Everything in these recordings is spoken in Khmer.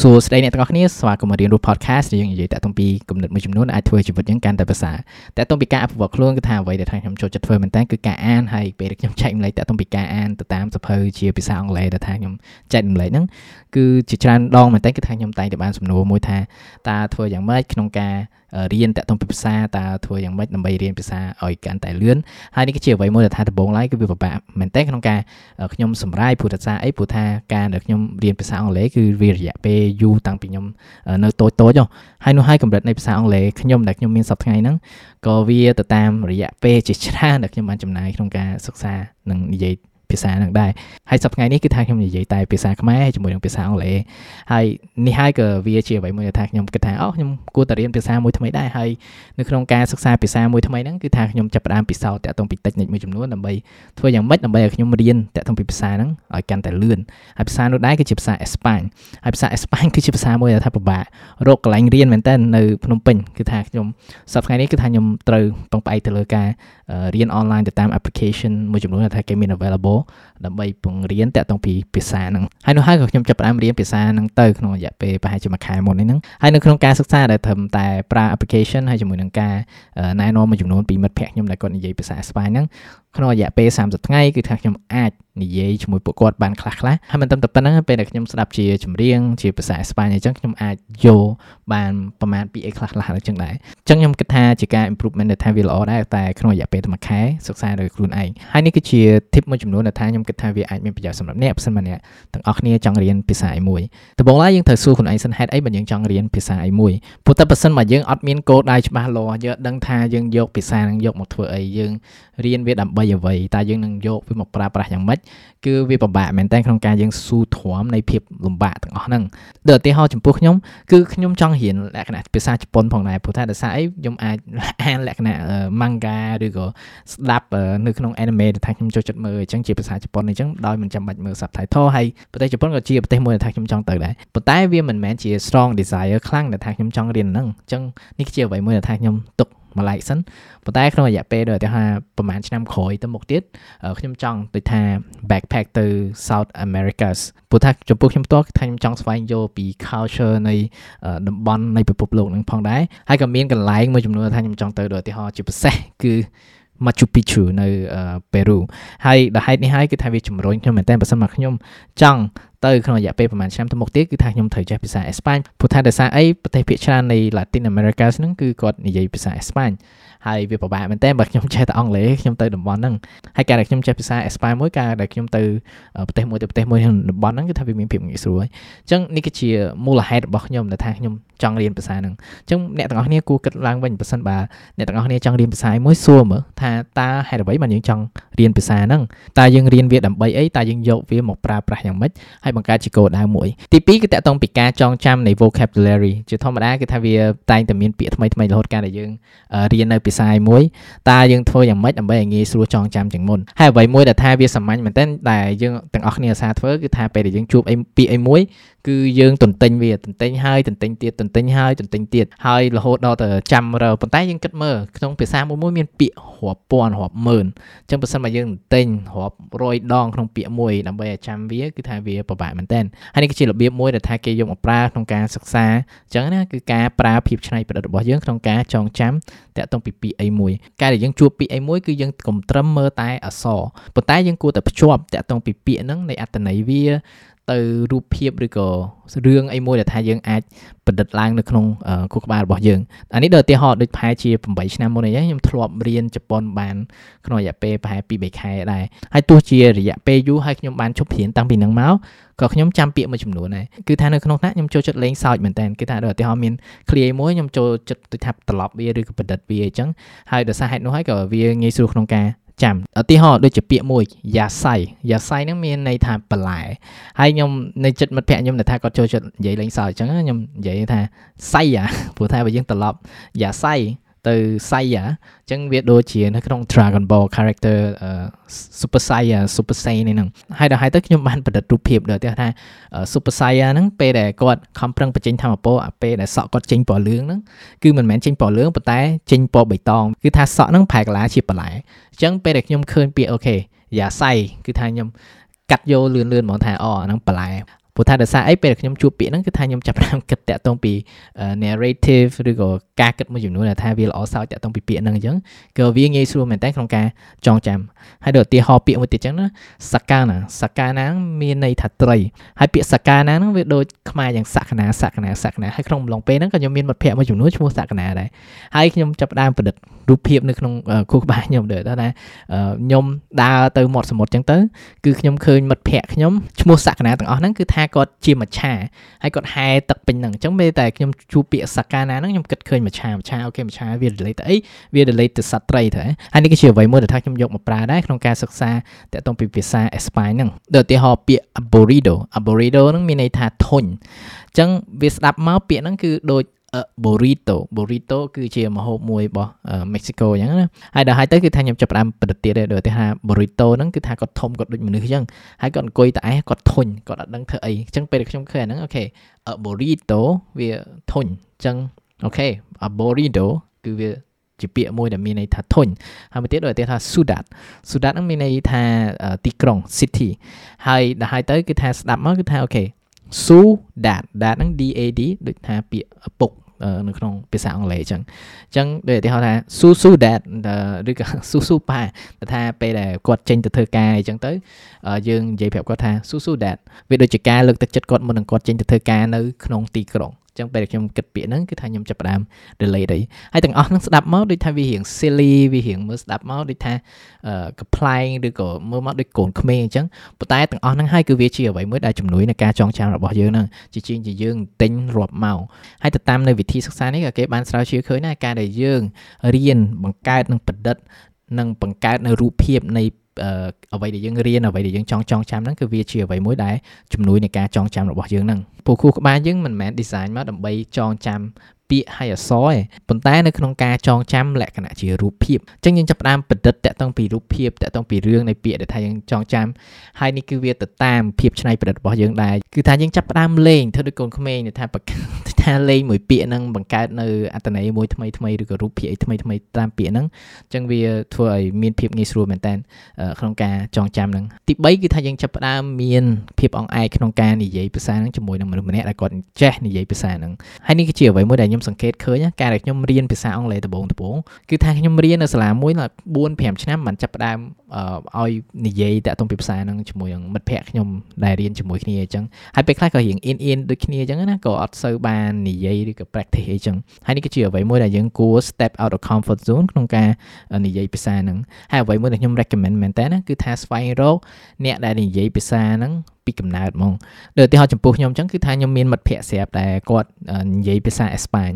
សួស្តីអ្នកទាំងអស់គ្នាស្វាគមន៍មករៀនរស់ podcast យើងនិយាយតាក់ទងពីគំនិតមួយចំនួនអាចធ្វើជីវិតយើងកាន់តែប្រសើរតាក់ទងពីការអភិវឌ្ឍខ្លួនគឺថាអ្វីដែលខ្ញុំចូលចិត្តធ្វើមែនតើគឺការអានហើយពេលខ្ញុំចែកម្លែកតាក់ទងពីការអានទៅតាមសភៅជាភាសាអង់គ្លេសដែលថាខ្ញុំចែកម្លែកហ្នឹងគឺជាច្រើនដងមែនតើគឺថាខ្ញុំតែងតែបានសំណួរមួយថាតើធ្វើយ៉ាងម៉េចក្នុងការរៀនតាក់ទងពីភាសាតើធ្វើយ៉ាងម៉េចដើម្បីរៀនភាសាឲ្យកាន់តែលឿនហើយនេះគឺជាអ្វីមួយដែលថាដំបូងឡើយគឺវាពិបាកមែនតើក្នុងការខ្ញុំសម្រាយព្រោះថាអីព្រោះថាការដែលខ្ញុំរៀនភាសាអង់គ្លេសគឺវារយៈពេលយូរតាំងពីខ្ញុំនៅតូចតូចហើយនោះហើយកម្រិតនៃភាសាអង់គ្លេសខ្ញុំដែលខ្ញុំមានសប្តាហ៍ថ្ងៃហ្នឹងក៏វាទៅតាមរយៈពេលជាច្រើនដែលខ្ញុំបានចំណាយក្នុងការសិក្សានិងនិយាយ ភាសាហ្នឹងដែរហើយសប្តាហ៍នេះគឺថាខ្ញុំនិយាយតែភាសាខ្មែរជាមួយនឹងភាសាអង់គ្លេសហើយនេះហើយក៏វាជាអ្វីមួយដែលថាខ្ញុំគិតថាអូខ្ញុំគួរតែរៀនភាសាមួយថ្មីដែរហើយនៅក្នុងការសិក្សាភាសាមួយថ្មីហ្នឹងគឺថាខ្ញុំចាប់ផ្ដើមពិសោធន៍តាក់ទងពី technique មួយចំនួនដើម្បីធ្វើយ៉ាងម៉េចដើម្បីឲ្យខ្ញុំរៀនតាក់ទងពីភាសាហ្នឹងឲ្យកាន់តែលឿនហើយភាសានោះដែរគឺជាភាសាអេស្ប៉ាញហើយភាសាអេស្ប៉ាញគឺជាភាសាមួយដែលថាពិបាករកកន្លែងរៀនមែនតើនៅភ្នំពេញគឺថាខ្ញុំសប្តាហ៍នេះគឺថាខ្ញុំត្រូវពឹងផ្អែកទៅលើការរៀន online ទៅតាម application មួយចំនួនដែលថាគេមាន available ដើម្បីពង្រៀនតាក់ទងពីភាសាហ្នឹងហើយនោះហើយក៏ខ្ញុំចាប់ផ្ដើមរៀនភាសាហ្នឹងទៅក្នុងរយៈពេលប្រហែលជាមួយខែមុននេះហ្នឹងហើយនៅក្នុងការសិក្សាដែលត្រឹមតែប្រើ application ហើយជាមួយនឹងការណែនាំមួយចំនួនពីមិត្តភ័ក្តិខ្ញុំដែលគាត់និយាយភាសាអេស្ប៉ាញហ្នឹង ក្នុងរយៈពេល30ថ្ងៃគឺថាខ្ញុំអាចនិយាយជាមួយពួកគាត់បានខ្លះខ្លះហើយមិនត្រឹមតែប៉ុណ្្នឹងពេលដែលខ្ញុំស្ដាប់ជាចម្រៀងជាភាសាអេស្ប៉ាញអញ្ចឹងខ្ញុំអាចយកបានប្រមាណពីអីខ្លះខ្លះអញ្ចឹងដែរអញ្ចឹងខ្ញុំគិតថាជាការ improvement ដែលថាវាល្អដែរតែក្នុងរយៈពេលតែមួយខែសិក្សាដោយខ្លួនឯងហើយនេះគឺជា tip មួយចំនួនដែលថាខ្ញុំគិតថាវាអាចមានប្រយោជន៍សម្រាប់អ្នកបើសិនមកអ្នកទាំងអស់គ្នាចង់រៀនភាសាអីមួយដំបូងឡើយយើងត្រូវសួរខ្លួនឯងសិនហេតុអីបើយើងចង់រៀនភាសាអីមួយព្រោះតែបើសិនមកយើងអត់មានគោលដៅច្បាស់លាស់យើងដឹងថាយើងយកភាសានឹងយកមកធ្វើអីយើងរៀនវាដើម្បីអ្វីតើយើងនឹងយកវាមកប្រើប្រាស់យ៉ាងម៉េចគឺវាពិបាកមែនតើក្នុងការយើងស៊ូទ្រាំនៃភាពលំបាកទាំងអស់ហ្នឹងដូចឧទាហរណ៍ចំពោះខ្ញុំគឺខ្ញុំចង់រៀនលក្ខណៈភាសាជប៉ុនផងដែរព្រោះថាដោយសារអីខ្ញុំអាចអានលក្ខណៈ manga ឬក៏ស្ដាប់នៅក្នុង anime ដែលថាខ្ញុំចូលចិត្តមើលអញ្ចឹងជាភាសាជប៉ុនអញ្ចឹងដោយមិនចាំបាច់មើល subtitle ហើយប្រទេសជប៉ុនក៏ជាប្រទេសមួយដែលថាខ្ញុំចង់ទៅដែរប៉ុន្តែវាមិនមែនជា strong desire ខ្លាំងដែលថាខ្ញុំចង់រៀនហ្នឹងអញ្ចឹងនេះជាអ្វីមួយដែលថាខ្ញុំទុក មួយឡែកសិនប៉ុន្តែក្នុងរយៈពេលដូចថាប្រហែលឆ្នាំក្រោយទៅមុខទៀតខ្ញុំចង់ដូចថា backpack ទៅ South Americas ព្រោះថាចំពោះខ្ញុំផ្ទាល់គឺថាខ្ញុំចង់ស្វែងយល់ពី culture នៃតំបន់នៃពិភពលោកហ្នឹងផងដែរហើយក៏មានកន្លែងមួយចំនួនថាខ្ញុំចង់ទៅដូចឧទាហរណ៍ជាពិសេសគឺ Machu Picchu នៅប៉េរូហើយដល់ហេតុនេះហើយគឺថាវាជំរុញខ្ញុំមែនតើបើសិនមកខ្ញុំចង់ទៅក្នុងរយៈពេលប្រហែលឆ្នាំទៅមុខទៀតគឺថាខ្ញុំត្រូវចេះភាសាអេស្ប៉ាញព្រោះថាដោយសារអីប្រទេសភាគច្រើននៃ Latin America ហ្នឹងគឺគាត់និយាយភាសាអេស្ប៉ាញ ហើយវាពិបាកមែនតើបើខ្ញុំចេះតែអង់គ្លេសខ្ញុំទៅតំបន់ហ្នឹងហើយការដែលខ្ញុំចេះភាសាអេស្ប៉ាញមួយការដែលខ្ញុំទៅប្រទេសមួយទៅប្រទេសមួយក្នុងតំបន់ហ្នឹងគឺថាវាមានភាពងាយស្រួលអញ្ចឹងនេះគឺជាមូលហេតុរបស់ខ្ញុំដែលថាខ្ញុំចង់រៀនភាសាហ្នឹងអញ្ចឹងអ្នកទាំងអស់គ្នាគួរគិតឡើងវិញបើសិនបើអ្នកទាំងអស់គ្នាចង់រៀនភាសាមួយសួរមើលថាតើហេតុអ្វីបានយើងចង់រៀនភាសាហ្នឹងតើយើងរៀនវាដើម្បីអីតើយើងយកវាមកប្រើប្រាស់យ៉ាងម៉េចហើយបង្កើតជាគោលដៅមួយទី2គឺតកតងពីការចងចាំនៃ vocabulary ជាធម្មតាគឺថាវាតែងតែមានពាក្យថ្មីថ្មីរហូតការដែលយើងរៀននៅភាសាមួយតើយើងធ្វើយ៉ាងម៉េចដើម្បីឲ្យងាយស្រួលចងចាំជាងមុនហើយអ្វីមួយដែលថាវាសាមញ្ញមែនទែនដែលយើងទាំងអស់គ្នាអាសាធ្វើគឺថាពេលដែលយើងជួបអីពាក្យអីមួយ គឺយើងទន្ទិញវាទន្ទិញហើយទន្ទិញទៀតទន្ទិញហើយទន្ទិញទៀតហើយរហូតដល់ទៅចាំរើប៉ុន្តែយើងគិតមើលក្នុងភាសាមួយមួយមានពាក្យរាប់ពាន់រាប់ម៉ឺនអញ្ចឹងបើសិនមកយើងទន្ទិញរាប់រយដងក្នុងពាក្យមួយដើម្បីឲ្យចាំវាគឺថាវាពិបាកមែនតើហើយនេះគឺជារបៀបមួយដែលថាគេយកមកប្រើក្នុងការសិក្សាអញ្ចឹងណាគឺការប្រើភាពច្នៃប្រឌិតរបស់យើងក្នុងការចងចាំតាក់ទងពីពាក្យអីមួយការដែលយើងជួបពាក្យអីមួយគឺយើងកុំត្រឹមមើលតែអក្សរប៉ុន្តែយើងគួរតែភ្ជាប់តាក់ទងពីពាក្យហ្នឹងនៃអត្ថន័យវា ទៅរូបភាពឬក៏រឿងអីមួយដែលថាយើងអាចប្រឌិតឡើងនៅក្នុងខួរក្បាលរបស់យើងអានេះដូចឧទាហរណ៍ដូចប្រហែលជា8ឆ្នាំមុនអីខ្ញុំធ្លាប់រៀនជប៉ុនបានក្នុងរយៈពេលប្រហែល2 3ខែដែរហើយទោះជារយៈពេលយូរហើយខ្ញុំបានឈប់រៀនតាំងពីនឹងមកក៏ខ្ញុំចាំពាក្យមួយចំនួនដែរគឺថានៅក្នុងថ្នាក់ខ្ញុំចូលចិត្តលេងសើចមែនតើគឺថាដូចឧទាហរណ៍មានឃ្លាមួយខ្ញុំចូលចិត្តទៅថាត្រឡប់វាឬក៏ប្រឌិតវាអញ្ចឹងហើយដោយសារហេតុនោះហើយក៏វាងាយស្រួលក្នុងការ ចាំឧទាហរណ៍ដូចជាពាក្យមួយយ៉ាសៃយ៉ាសៃហ្នឹងមានន័យថាបន្លែហើយខ្ញុំនៅចិត្តមិត្តភក្តិខ្ញុំដែលថាគាត់ចូលចិត្តនិយាយលេងសើចអញ្ចឹងខ្ញុំនិយាយថាសៃអាព្រោះថាបើយើងត្រឡប់យ៉ាសៃ ទៅ Saiya អញ្ចឹងវាដូចជានៅក្នុង Dragon Ball character Super Saiya Super Saiyan នេះហ្នឹងហើយដល់ហើយទៅខ្ញុំបានប្រឌិតរូបភាពដូចថា Super Saiya ហ្នឹងពេលដែលគាត់ខំប្រឹងបញ្ចេញធម្មពលពេលដែលសក់គាត់ចេញពណ៌លឿងហ្នឹងគឺមិនមែនចេញពណ៌លឿងប៉ុន្តែចេញពណ៌បៃតងគឺថាសក់ហ្នឹងប្រែកន្លាជាបន្លែអញ្ចឹងពេលដែលខ្ញុំឃើញពាក្យអូខេយ៉ាសៃគឺថាខ្ញុំកាត់យកលឿនលឿនហ្មងថាអូហ្នឹងបន្លែ ព្រោះថាដោយសារអីពេលខ្ញុំជួបពាក្យហ្នឹងគឺថាខ្ញុំចាប់ផ្ដើមគិតតាក់ទងពី narrative ឬក៏ការគិតមួយចំនួនដែលថាវាល្អសោចតាក់ទងពីពាក្យហ្នឹងអញ្ចឹងក៏វាងាយស្រួលមែនតើក្នុងការចងចាំហើយដូចឧទាហរណ៍ពាក្យមួយទៀតអញ្ចឹងណាសកាណាសកាណាមានន័យថាត្រីហើយពាក្យសកាណាហ្នឹងវាដូចខ្មែរយ៉ាងសក្តាសក្តាសក្តាហើយក្នុងអំឡុងពេលហ្នឹងក៏ខ្ញុំមានមិត្តភ័ក្តិមួយចំនួនឈ្មោះសក្តាដែរហើយខ្ញុំចាប់ផ្ដើមប្រឌិតរូបភាពនៅក្នុងខួរក្បាលខ្ញុំដែរថាខ្ញុំដើរទៅមាត់សមុទ្រអញ្ចឹងទៅគឺខ្ញុំឃើញមិត្តភ័ក្តិខ្ញុំឈ្មោះសក្តាទាំងអស់ហ្នឹងគឺថាគាត់ជាមច្ឆាហើយគាត់ហែទឹកពេញហ្នឹងអញ្ចឹងពេលតែខ្ញុំជួបពាក្យសក្តាណាហ្នឹងខ្ញុំគិតឃើញមច្ឆាមច្ឆាអូខេមច្ឆាវា relate ទៅអីវា relate ទៅសត្វត្រីទៅហើយនេះគឺជាអ្វីមួយដែលថាខ្ញុំយកមកប្រើដែរក្នុងការសិក្សាតាក់ទងពីភាសាអេស្ប៉ាញហ្នឹងដូចឧទាហរណ៍ពាក្យ aburrido aburrido ហ្នឹងមានន័យថាធុញអញ្ចឹងវាស្ដាប់មកពាក្យហ្នឹងគឺដូច burrito burrito គឺជាម្ហូបមួយរបស់ Mexico អញ្ចឹងណាហើយដល់ហើយទៅគឺថាខ្ញុំចាប់ផ្ដើមប្រឌិតទៀតដែរដូចថា burrito ហ្នឹងគឺថាគាត់ធំគាត់ដូចមនុស្សអញ្ចឹងហើយគាត់អង្គុយតែឯងគាត់ធុញគាត់អត់ដឹងធ្វើអីអញ្ចឹងពេលខ្ញុំឃើញអាហ្នឹង okay burrito វាធុញអញ្ចឹងអូខេ burrito គឺវាជាពាក្យមួយដែលមានន័យថាធុញហើយមួយទៀតដូចថា Sudat Sudat ហ្នឹងមានន័យថាទីក្រុង city ហើយដល់ហើយទៅគឺថាស្ដាប់មកគឺថា okay Su dat dat ហ្នឹង DAD ដូចថាពាក្យឪពុក នៅក្នុងភាសាអង់គ្លេសអញ្ចឹងអញ្ចឹងដូចឧទាហរណ៍ថា su su dad ឬក៏ su su pa ថាពេលដែលគាត់ចេញទៅធ្វើការអញ្ចឹងទៅយើងនិយាយប្រាប់គាត់ថា su su dad វាដូចជាការលើកទឹកចិត្តគាត់មុននឹងគាត់ចេញទៅធ្វើការនៅក្នុងទីក្រុង ចឹងពេលខ្ញុំគិតពាក្យហ្នឹងគឺថាខ្ញុំចាប់ផ្ដើម delay អីហើយទាំងអស់ហ្នឹងស្ដាប់មកដូចថាវារៀង silly វារៀងមើលស្ដាប់មកដូចថាកំ pl ែងឬក៏មើលមកដូចកូនក្មេងអញ្ចឹងប៉ុន្តែទាំងអស់ហ្នឹងហើយគឺវាជាអ្វីមួយដែលជំនួយនៅការចងចាំរបស់យើងហ្នឹងជាជាងជាយើងទិញរាប់មកហើយទៅតាមនៅវិធីសិក្សានេះក៏គេបានស្រាវជ្រាវឃើញដែរការដែលយើងរៀនបង្កើតនិងប្រឌិតនិងបង្កើតនៅរូបភាពនៃ អ្វីដែលយើងរៀនអ្វីដែលយើងចង់ចងចាំហ្នឹងគឺវាជាអ្វីមួយដែលជំនួយในការចងចាំរបស់យើងហ្នឹងពូខួរក្បាលយើងមិនមែន design មកដើម្បីចងចាំពាក្យហើយអសរឯងប៉ុន្តែនៅក្នុងការចងចាំលក្ខណៈជារូបភាពអញ្ចឹងយើងចាប់ផ្ដើមប្រឌិតតាក់ទងពីរូបភាពតាក់ទងពីរឿងនៃពាក្យដែលថាយើងចងចាំហើយនេះគឺវាទៅតាមភាពច្នៃប្រឌិតរបស់យើងដែរគឺថាយើងចាប់ផ្ដើមលេងធ្វើដូចកូនក្មេងថា ថាលេងមួយពាក្យហ្នឹងបង្កើតនៅអត្ថន័យមួយថ្មីថ្មីឬក៏រូបភាពអីថ្មីថ្មីតាមពាក្យហ្នឹងអញ្ចឹងវាធ្វើឲ្យមានភាពងាយស្រួលមែនតើក្នុងការចងចាំហ្នឹងទី3គឺថាយើងចាប់ផ្ដើមមានភាពអង្អែកក្នុងការនិយាយភាសាហ្នឹងជាមួយនឹងមនុស្សម្នាក់ដែលគាត់ចេះនិយាយភាសាហ្នឹងហើយនេះគឺជាអ្វីមួយដែលខ្ញុំសង្កេតឃើញការដែលខ្ញុំរៀនភាសាអង់គ្លេសដំបូងដំបូងគឺថាខ្ញុំរៀននៅសាលាមួយ4 5ឆ្នាំបានចាប់ផ្ដើមឲ្យនិយាយតាក់ទងពីភាសាហ្នឹងជាមួយនឹងមិត្តភ័ក្តិខ្ញុំដែលរៀនជាមួយគ្នាអញ្ចឹងហើយពេលខ្លះក៏រៀងអៀនអៀនដូចគ្នាអញ្ចឹងណាក៏អត់សូវបាននិយាយឬក៏ practice អីចឹងហើយនេះគឺជាអ្វីមួយដែលយើងគួរ step out of comfort zone ក្នុងការនិយាយភាសាហ្នឹងហើយអ្វីមួយដែលខ្ញុំ recommend មែនតើណាគឺថាស្វែងរកអ្នកដែលនិយាយភាសាហ្នឹង ពីកំណើតហ្មងដូចឧទាហរណ៍ចំពោះខ្ញុំអញ្ចឹងគឺថាខ្ញុំមានមិត្តភ័ក្តិស្រាប់តែគាត់និយាយភាសាអេស្ប៉ាញ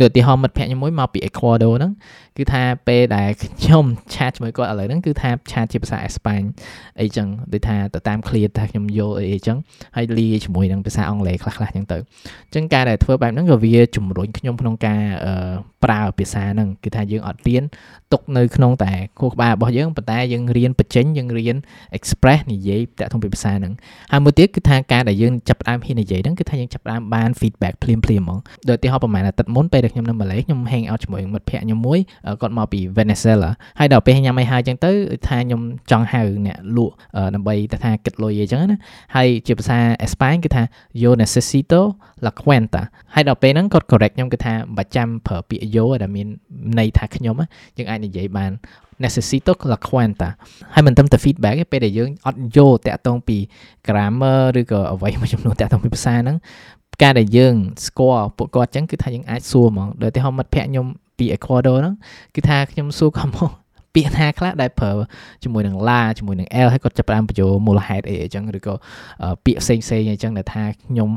ដូចឧទាហរណ៍មិត្តភ័ក្តិខ្ញុំមួយមកពីអេក្វាដូហ្នឹងគឺថាពេលដែលខ្ញុំឆាតជាមួយគាត់ឥឡូវហ្នឹងគឺថាឆាតជាភាសាអេស្ប៉ាញអីចឹងដូចថាទៅតាម clear ថាខ្ញុំយល់អីអីចឹងហើយលាជាមួយនឹងភាសាអង់គ្លេសខ្លះៗចឹងទៅអញ្ចឹងការដែលធ្វើបែបហ្នឹងក៏វាជំរុញខ្ញុំក្នុងការប្រើភាសាហ្នឹងគឺថាយើងអត់រៀនទុកនៅក្នុងតែខួរក្បាលរបស់យើងប៉ុន្តែយើងរៀនបញ្ចេញយើងរៀន express និយាយតាក់ទងពីភាសាហ្នឹងហើយមួយទៀតគឺថាការដែលយើងចាប់ផ្ដើមហ៊ាននិយាយហ្នឹងគឺថាយើងចាប់ផ្ដើមបាន feedback ភ្លាមភ្លាមហ្មងដូចឧទាហរណ៍ប្រហែលអាទិត្យមុនពេលដែលខ្ញុំនៅម៉ាឡេខ្ញុំ hang out ជាមួយមិត្តភ័ក្តិខ្ញុំមួយគាត់មកពី Venezuela ហើយដល់ពេលញ៉ាំអីហើយអញ្ចឹងទៅថាខ្ញុំចង់ហៅអ្នកលក់ដើម្បីទៅថាគិតលុយអីចឹងណាហើយជាភាសាអេស្ប៉ាញគឺថា yo necesito la cuenta ហើយដល់ពេលហ្នឹងគាត់ correct ខ្ញុំគឺថាមិនបាច់ចាំប្រើពាក្យ yo ដែលមានន័យថាខ្ញុំយើងអាចនិយាយបាន necesito la cuenta ហើយមិនត្រឹមតែ feedback ទេពេលដែលយើងអត់យល់តាក់ទងពី grammar ឬក៏អ្វីមួយចំនួនតាក់ទងពីភាសាហ្នឹងការដែលយើងស្គាល់ពួកគាត់ចឹងគឺថាយើងអាចសួរហ្មងដោយតែហមមិត្តភ័ក្ដិខ្ញុំពី Ecuador ហ្នឹងគឺថាខ្ញុំសួរគាត់មកពាក្យណាខ្លះដែលប្រើជាមួយនឹង la ជាមួយនឹង l ហើយគាត់ចាប់ផ្ដើមបញ្ចូលមូលហេតុអីអញ្ចឹងឬក៏ពាក្យផ្សេងផ្សេងអញ្ចឹងដែលថាខ្ញុំ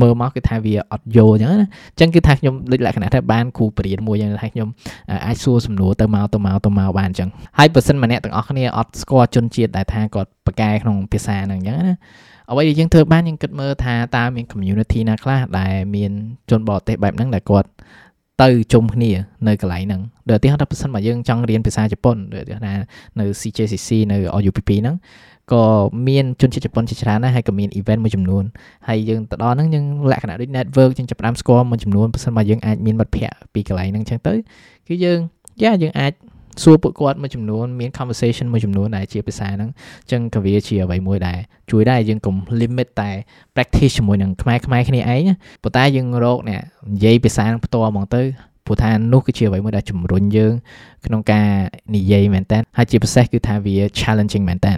មើលមកគឺថាវាអត់យល់អញ្ចឹងណាអញ្ចឹងគឺថាខ្ញុំដូចលក្ខណៈថាបានគ្រូបរៀនមួយអញ្ចឹងថាខ្ញុំអាចសួរសំណួរទៅមកទៅមកទៅមកបានអញ្ចឹងហើយបើសិនម្នាក់ទាំងអស់គ្នាអត់ស្គាល់ជនជាតិដែលថាគាត់ប្រកែក្នុងភាសាហ្នឹងអញ្ចឹងណាអ្វីដែលយើងធ្វើបានយើងគិតមើលថាតើមាន community ណាខ្លះដែលមានជនបរទេសបែបហ្នឹងដែលគាត់ ទៅជុំគ្នានៅកន្លែងហ្នឹងដូចឧទាហរណ៍ថាប្រសិនបើយើងចង់រៀនភាសាជប៉ុនដូចថានៅ CJCC នៅ RUPP ហ្នឹងក៏មានជនជាតិជប៉ុនជាច្រើនដែរហើយក៏មាន event មួយចំនួនហើយយើងទៅដល់ហ្នឹងយើងលក្ខណៈដូច network យើងចាប់ផ្ដើមស្គាល់មួយចំនួនប្រសិនបើយើងអាចមានមិត្តភ័ក្តិពីកន្លែងហ្នឹងអញ្ចឹងទៅគឺយើងយ៉ាយើងអាច សួរពួកគាត់មួយចំនួនមាន conversation មួយចំនួនដែលជាភាសាហ្នឹងអញ្ចឹងក៏វាជាអ្វីមួយដែលជួយដែរយើងកុំ limit តែ practice ជាមួយនឹងខ្មែរខ្មែរគ្នាឯងប៉ុន្តែយើងរកអ្នកនិយាយភាសាផ្ទាល់ហ្មងទៅព្រោះថានោះគឺជាអ្វីមួយដែលជំរុញយើងក្នុងការនិយាយមែនតើហើយជាពិសេសគឺថាវា challenging មែនតើ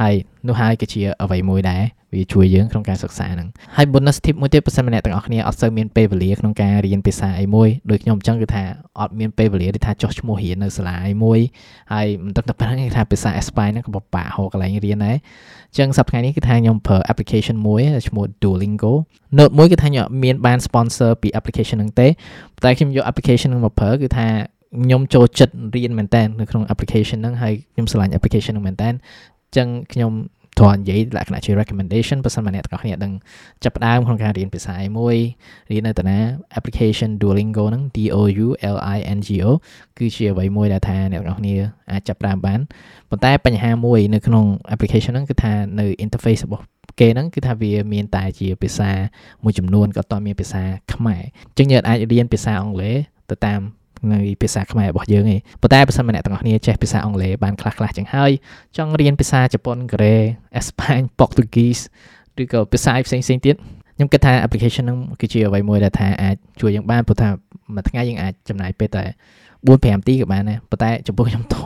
ហើយនោះហើយក៏ជាអ្វីមួយដែរវាជួយយើងក្នុងការសិក្សាហ្នឹងហើយ bonus tip មួយទៀតបើសិនម្នាក់ទាំងអស់គ្នាអត់សូវមានពេលវេលាក្នុងការរៀនភាសាអីមួយដូចខ្ញុំអញ្ចឹងគឺថាអត់មានពេលវេលាដូចថាចុះឈ្មោះរៀននៅសាលាអីមួយហើយមិនដឹងតែប៉ុណ្្នឹងគឺថាភាសាអេស្ប៉ាញហ្នឹងក៏ពិបាកហៅកន្លែងរៀនដែរអញ្ចឹងសប្តាហ៍នេះគឺថាខ្ញុំប្រើ application មួយឈ្មោះ Duolingo note មួយគឺថាខ្ញុំមានបាន sponsor ពី application ហ្នឹងទេតែខ្ញុំយក application ហ្នឹងមកប្រើគឺថាខ្ញុំចូលចិត្តរៀនមែនតើនៅក្នុង application ហ្នឹងហើយខ្ញុំឆ្លាញ់ application ហ្នឹងមែនតើអញ្ចឹងខ្ញុំគ្រាន់និយាយលក្ខណៈជា recommendation បើសិនមកអ្នកទាំងអស់គ្នាដឹងចាប់ផ្ដើមក្នុងការរៀនភាសាមួយរៀននៅតាណា application Duolingo ហ្នឹង D O U L I N G O គឺជាអ្វីមួយដែលថាអ្នកទាំងអស់គ្នាអាចចាប់ផ្ដើមបានប៉ុន្តែបញ្ហាមួយនៅក្នុង application ហ្នឹងគឺថានៅ interface របស់គេហ្នឹងគឺថាវាមានតែជាភាសាមួយចំនួនក៏អត់មានភាសាខ្មែរអញ្ចឹងយើងអាចរៀនភាសាអង់គ្លេសទៅតាម នៅភាសាខ្មែររបស់យើងឯងប៉ុន្តែបើសិនមកអ្នកទាំងអស់គ្នាចេះភាសាអង់គ្លេសបានខ្លះខ្លះចឹងហើយចង់រៀនភាសាជប៉ុនកូរ៉េអេស្ប៉ាញប៉ុកទូហ្គីសឬក៏ភាសាផ្សេងផ្សេងទៀតខ្ញុំគិតថា application ហ្នឹងគឺជាអ្វីមួយដែលថាអាចជួយយើងបានព្រោះថាមួយថ្ងៃយើងអាចចំណាយពេលតែ4 5នាទីក៏បានដែរប៉ុន្តែចំពោះខ្ញុំតោះ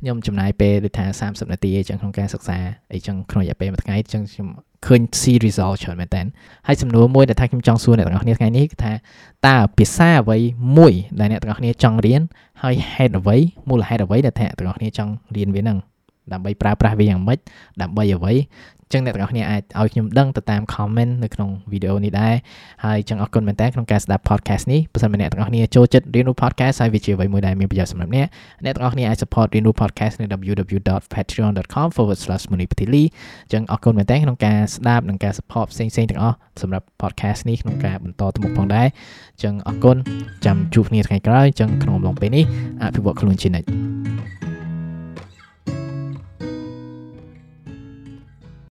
ខ្ញុំចំណាយពេលដូចថា30នាទីអីចឹងក្នុងការសិក្សាអីចឹងក្នុងរយៈពេលមួយថ្ងៃចឹងខ្ញុំ ឃើញ see result ច្រើនមែនតើហើយសំណួរមួយដែលថាខ្ញុំចង់សួរអ្នកទាំងអស់គ្នាថ្ងៃនេះគឺថាតើភាសាអ្វីមួយដែលអ្នកទាំងអស់គ្នាចង់រៀនហើយហេតុអ្វីមូលហេតុអ្វីដែលអ្នកទាំងអស់គ្នាចង់រៀនវានឹងដើម្បីប្រើប្រាស់វាយ៉ាងម៉េចដើម្បីអ្វី ចឹងអ្នកទាំងអស់គ្នាអាចឲ្យខ្ញុំដឹងទៅតាម comment នៅក្នុងវីដេអូនេះដែរហើយចឹងអរគុណមែនតើក្នុងការស្ដាប់ podcast នេះបើសិនជាអ្នកទាំងអស់គ្នាចូលចិត្តរៀនរូប podcast ហើយវាជាអ្វីមួយដែលមានប្រយោជន៍សម្រាប់អ្នកអ្នកទាំងអស់គ្នាអាច support រៀនរូប podcast នៅ www.patreon.com/munipatili ចឹងអរគុណមែនតើក្នុងការស្ដាប់និងការ support ផ្សេងៗទាំងអស់សម្រាប់ podcast នេះក្នុងការបន្តទៅមុខផងដែរចឹងអរគុណចាំជួបគ្នាថ្ងៃក្រោយចឹងក្នុងអំឡុងពេលនេះអភិវឌ្ឍខ្លួនជានិច្ច